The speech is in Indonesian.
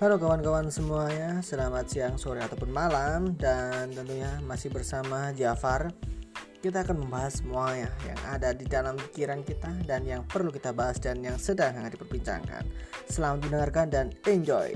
Halo kawan-kawan semuanya, selamat siang, sore ataupun malam dan tentunya masih bersama Jafar. Kita akan membahas semuanya yang ada di dalam pikiran kita dan yang perlu kita bahas dan yang sedang hangat diperbincangkan. Selamat mendengarkan dan enjoy.